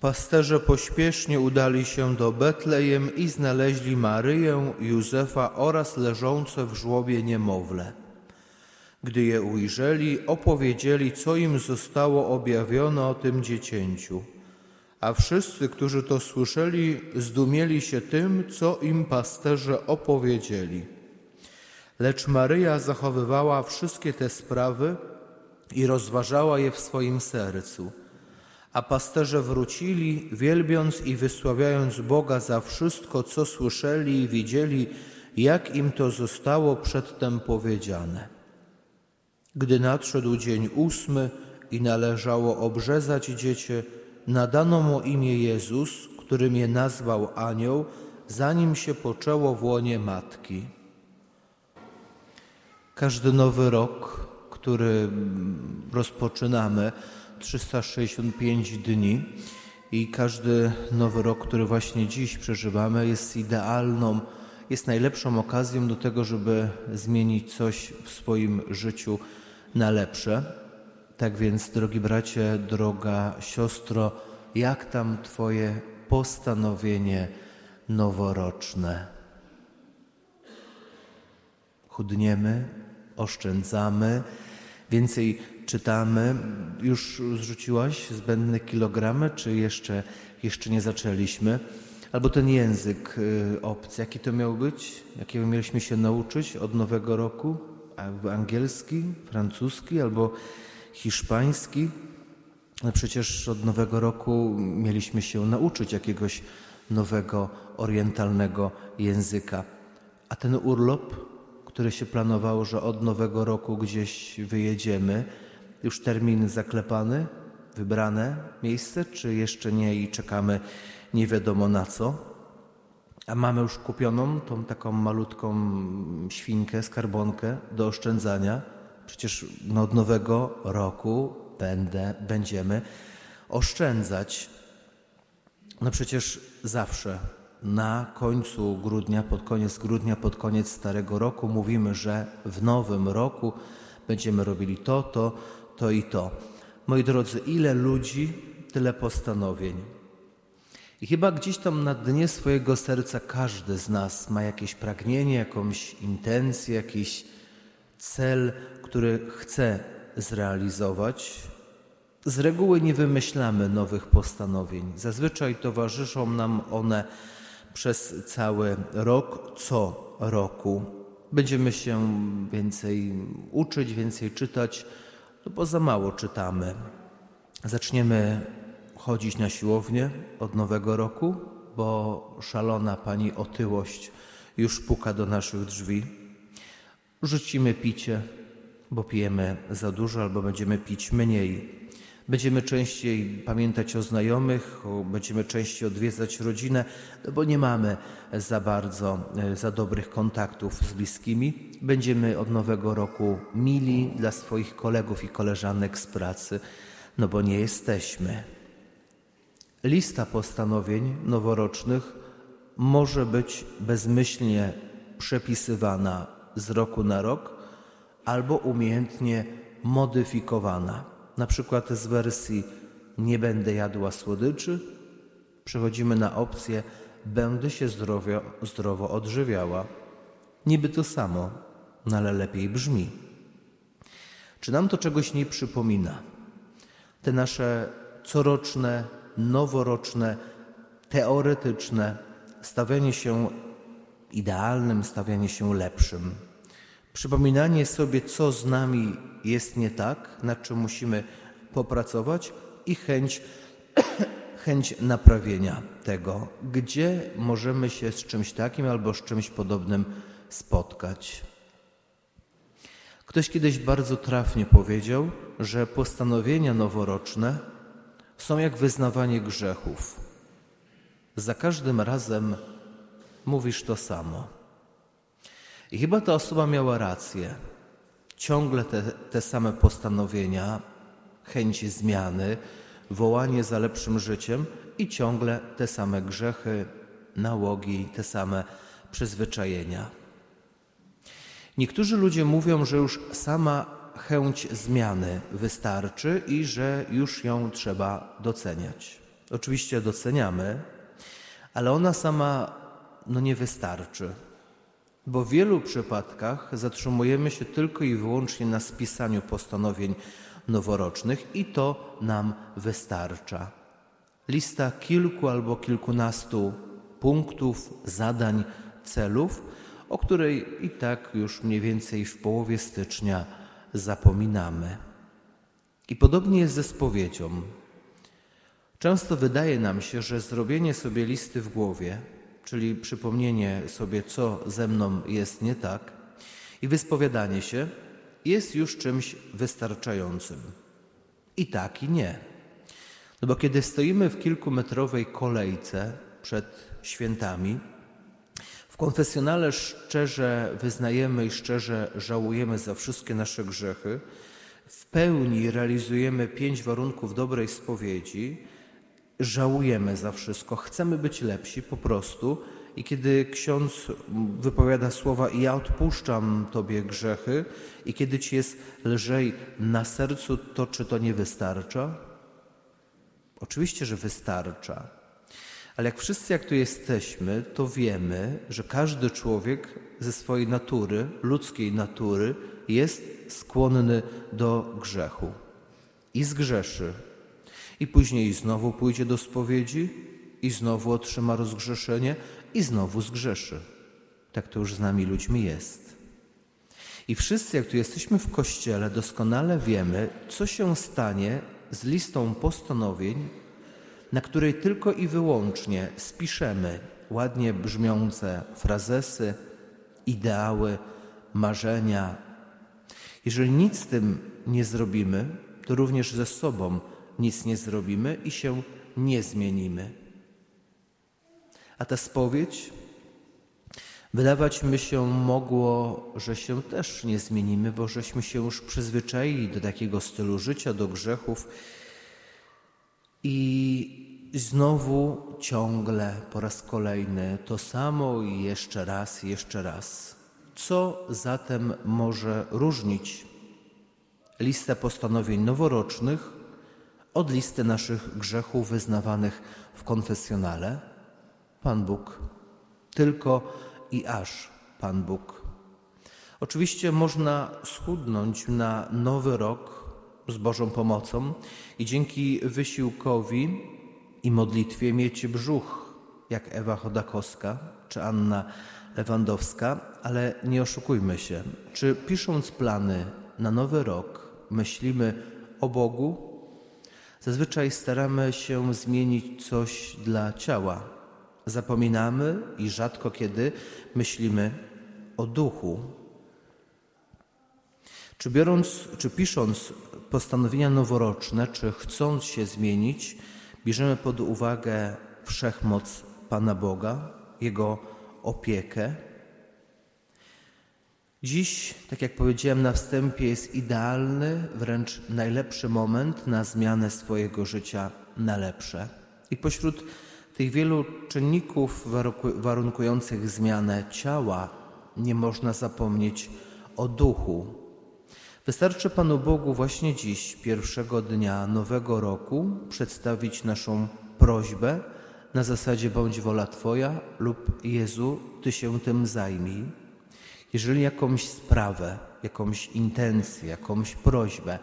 Pasterze pośpiesznie udali się do Betlejem i znaleźli Maryję, Józefa oraz leżące w żłobie niemowlę. Gdy je ujrzeli, opowiedzieli, co im zostało objawione o tym dziecięciu. A wszyscy, którzy to słyszeli, zdumieli się tym, co im pasterze opowiedzieli. Lecz Maryja zachowywała wszystkie te sprawy i rozważała je w swoim sercu. A pasterze wrócili, wielbiąc i wysławiając Boga za wszystko, co słyszeli i widzieli, jak im to zostało przedtem powiedziane. Gdy nadszedł dzień ósmy i należało obrzezać dziecię, nadano mu imię Jezus, którym je nazwał anioł, zanim się poczęło w łonie matki. Każdy nowy rok, który rozpoczynamy, 365 dni i każdy nowy rok, który właśnie dziś przeżywamy, jest idealną, jest najlepszą okazją do tego, żeby zmienić coś w swoim życiu na lepsze. Tak więc, drogi bracie, droga siostro, jak tam Twoje postanowienie noworoczne? Chudniemy, oszczędzamy, więcej czytamy. Już zrzuciłaś zbędne kilogramy, czy jeszcze, jeszcze nie zaczęliśmy? Albo ten język y, obcy, jaki to miał być? Jakiego mieliśmy się nauczyć od nowego roku? Angielski, francuski albo hiszpański? No przecież od nowego roku mieliśmy się nauczyć jakiegoś nowego, orientalnego języka. A ten urlop, który się planowało, że od nowego roku gdzieś wyjedziemy, już termin zaklepany, wybrane miejsce, czy jeszcze nie i czekamy nie wiadomo na co? A mamy już kupioną tą taką malutką świnkę, skarbonkę do oszczędzania. Przecież no, od nowego roku będę, będziemy oszczędzać. No przecież zawsze na końcu grudnia, pod koniec grudnia, pod koniec starego roku mówimy, że w nowym roku będziemy robili to, to, to i to. Moi drodzy, ile ludzi, tyle postanowień. I chyba gdzieś tam na dnie swojego serca każdy z nas ma jakieś pragnienie, jakąś intencję, jakiś cel, który chce zrealizować. Z reguły nie wymyślamy nowych postanowień. Zazwyczaj towarzyszą nam one przez cały rok, co roku. Będziemy się więcej uczyć, więcej czytać, no bo za mało czytamy. Zaczniemy chodzić na siłownię od nowego roku, bo szalona pani otyłość już puka do naszych drzwi. Rzucimy picie, bo pijemy za dużo albo będziemy pić mniej. Będziemy częściej pamiętać o znajomych, będziemy częściej odwiedzać rodzinę, no bo nie mamy za bardzo, e, za dobrych kontaktów z bliskimi. Będziemy od nowego roku mili dla swoich kolegów i koleżanek z pracy, no bo nie jesteśmy. Lista postanowień noworocznych może być bezmyślnie przepisywana z roku na rok albo umiejętnie modyfikowana. Na przykład z wersji nie będę jadła słodyczy przechodzimy na opcję będę się zdrowio, zdrowo odżywiała. Niby to samo, no ale lepiej brzmi. Czy nam to czegoś nie przypomina? Te nasze coroczne, noworoczne, teoretyczne stawianie się idealnym, stawianie się lepszym. Przypominanie sobie, co z nami jest nie tak, nad czym musimy popracować i chęć, chęć naprawienia tego, gdzie możemy się z czymś takim albo z czymś podobnym spotkać. Ktoś kiedyś bardzo trafnie powiedział, że postanowienia noworoczne są jak wyznawanie grzechów. Za każdym razem mówisz to samo. I chyba ta osoba miała rację. Ciągle te, te same postanowienia, chęci zmiany, wołanie za lepszym życiem i ciągle te same grzechy, nałogi, te same przyzwyczajenia. Niektórzy ludzie mówią, że już sama chęć zmiany wystarczy i że już ją trzeba doceniać. Oczywiście doceniamy, ale ona sama no nie wystarczy, bo w wielu przypadkach zatrzymujemy się tylko i wyłącznie na spisaniu postanowień noworocznych i to nam wystarcza. Lista kilku albo kilkunastu punktów, zadań, celów, o której i tak już mniej więcej w połowie stycznia zapominamy. I podobnie jest ze spowiedzią. Często wydaje nam się, że zrobienie sobie listy w głowie, czyli przypomnienie sobie, co ze mną jest nie tak, i wyspowiadanie się jest już czymś wystarczającym. I tak, i nie. No bo kiedy stoimy w kilkumetrowej kolejce przed świętami, w konfesjonale szczerze wyznajemy i szczerze żałujemy za wszystkie nasze grzechy, w pełni realizujemy pięć warunków dobrej spowiedzi, żałujemy za wszystko, chcemy być lepsi po prostu. I kiedy ksiądz wypowiada słowa, i ja odpuszczam Tobie grzechy, i kiedy Ci jest lżej na sercu, to czy to nie wystarcza? Oczywiście, że wystarcza. Ale jak wszyscy, jak tu jesteśmy, to wiemy, że każdy człowiek ze swojej natury, ludzkiej natury, jest skłonny do grzechu i zgrzeszy. I później znowu pójdzie do spowiedzi, i znowu otrzyma rozgrzeszenie, i znowu zgrzeszy. Tak to już z nami ludźmi jest. I wszyscy, jak tu jesteśmy w kościele, doskonale wiemy, co się stanie z listą postanowień, na której tylko i wyłącznie spiszemy ładnie brzmiące frazesy, ideały, marzenia. Jeżeli nic z tym nie zrobimy, to również ze sobą nic nie zrobimy i się nie zmienimy. A ta spowiedź wydawać mi się mogło, że się też nie zmienimy, bo żeśmy się już przyzwyczaili do takiego stylu życia, do grzechów i znowu ciągle po raz kolejny to samo i jeszcze raz, jeszcze raz. Co zatem może różnić listę postanowień noworocznych od listy naszych grzechów wyznawanych w konfesjonale? Pan Bóg. Tylko i aż Pan Bóg. Oczywiście można schudnąć na nowy rok z Bożą pomocą i dzięki wysiłkowi i modlitwie mieć brzuch, jak Ewa Chodakowska czy Anna Lewandowska, ale nie oszukujmy się. Czy pisząc plany na nowy rok myślimy o Bogu? Zazwyczaj staramy się zmienić coś dla ciała. Zapominamy i rzadko kiedy myślimy o duchu. Czy biorąc, czy pisząc postanowienia noworoczne, czy chcąc się zmienić, bierzemy pod uwagę wszechmoc Pana Boga, Jego opiekę. Dziś, tak jak powiedziałem na wstępie, jest idealny, wręcz najlepszy moment na zmianę swojego życia na lepsze. I pośród tych wielu czynników warunkujących zmianę ciała nie można zapomnieć o duchu. Wystarczy Panu Bogu właśnie dziś, pierwszego dnia nowego roku, przedstawić naszą prośbę na zasadzie bądź wola Twoja lub Jezu, Ty się tym zajmij. Jeżeli jakąś sprawę, jakąś intencję, jakąś prośbę,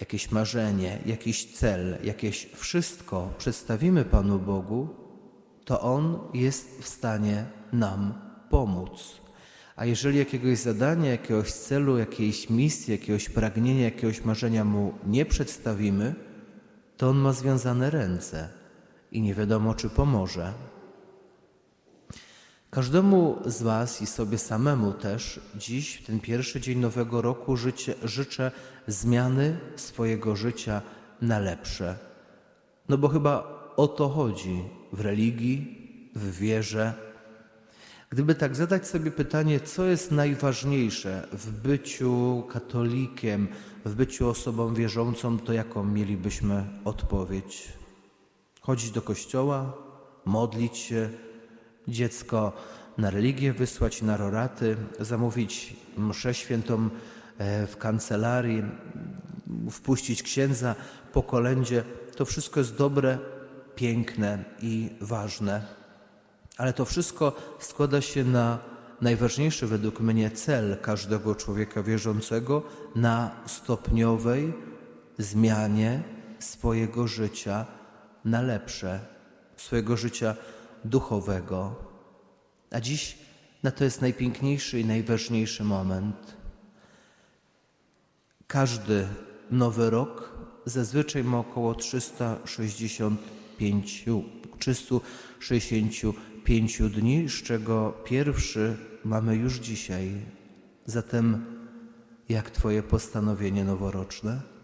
jakieś marzenie, jakiś cel, jakieś wszystko przedstawimy Panu Bogu, to On jest w stanie nam pomóc. A jeżeli jakiegoś zadania, jakiegoś celu, jakiejś misji, jakiegoś pragnienia, jakiegoś marzenia Mu nie przedstawimy, to On ma związane ręce i nie wiadomo, czy pomoże. Każdemu z Was i sobie samemu też dziś, w ten pierwszy dzień nowego roku, życie, życzę zmiany swojego życia na lepsze. No bo chyba o to chodzi w religii, w wierze. Gdyby tak zadać sobie pytanie, co jest najważniejsze w byciu katolikiem, w byciu osobą wierzącą, to jaką mielibyśmy odpowiedź? Chodzić do kościoła, modlić się, dziecko na religię wysłać, na roraty, zamówić mszę świętą e, w kancelarii, wpuścić księdza po kolędzie. To wszystko jest dobre piękne i ważne. Ale to wszystko składa się na najważniejszy według mnie cel każdego człowieka wierzącego na stopniowej zmianie swojego życia na lepsze, swojego życia duchowego. A dziś na to jest najpiękniejszy i najważniejszy moment. Każdy nowy rok zazwyczaj ma około 365, 365 dni, z czego pierwszy mamy już dzisiaj. Zatem jak Twoje postanowienie noworoczne?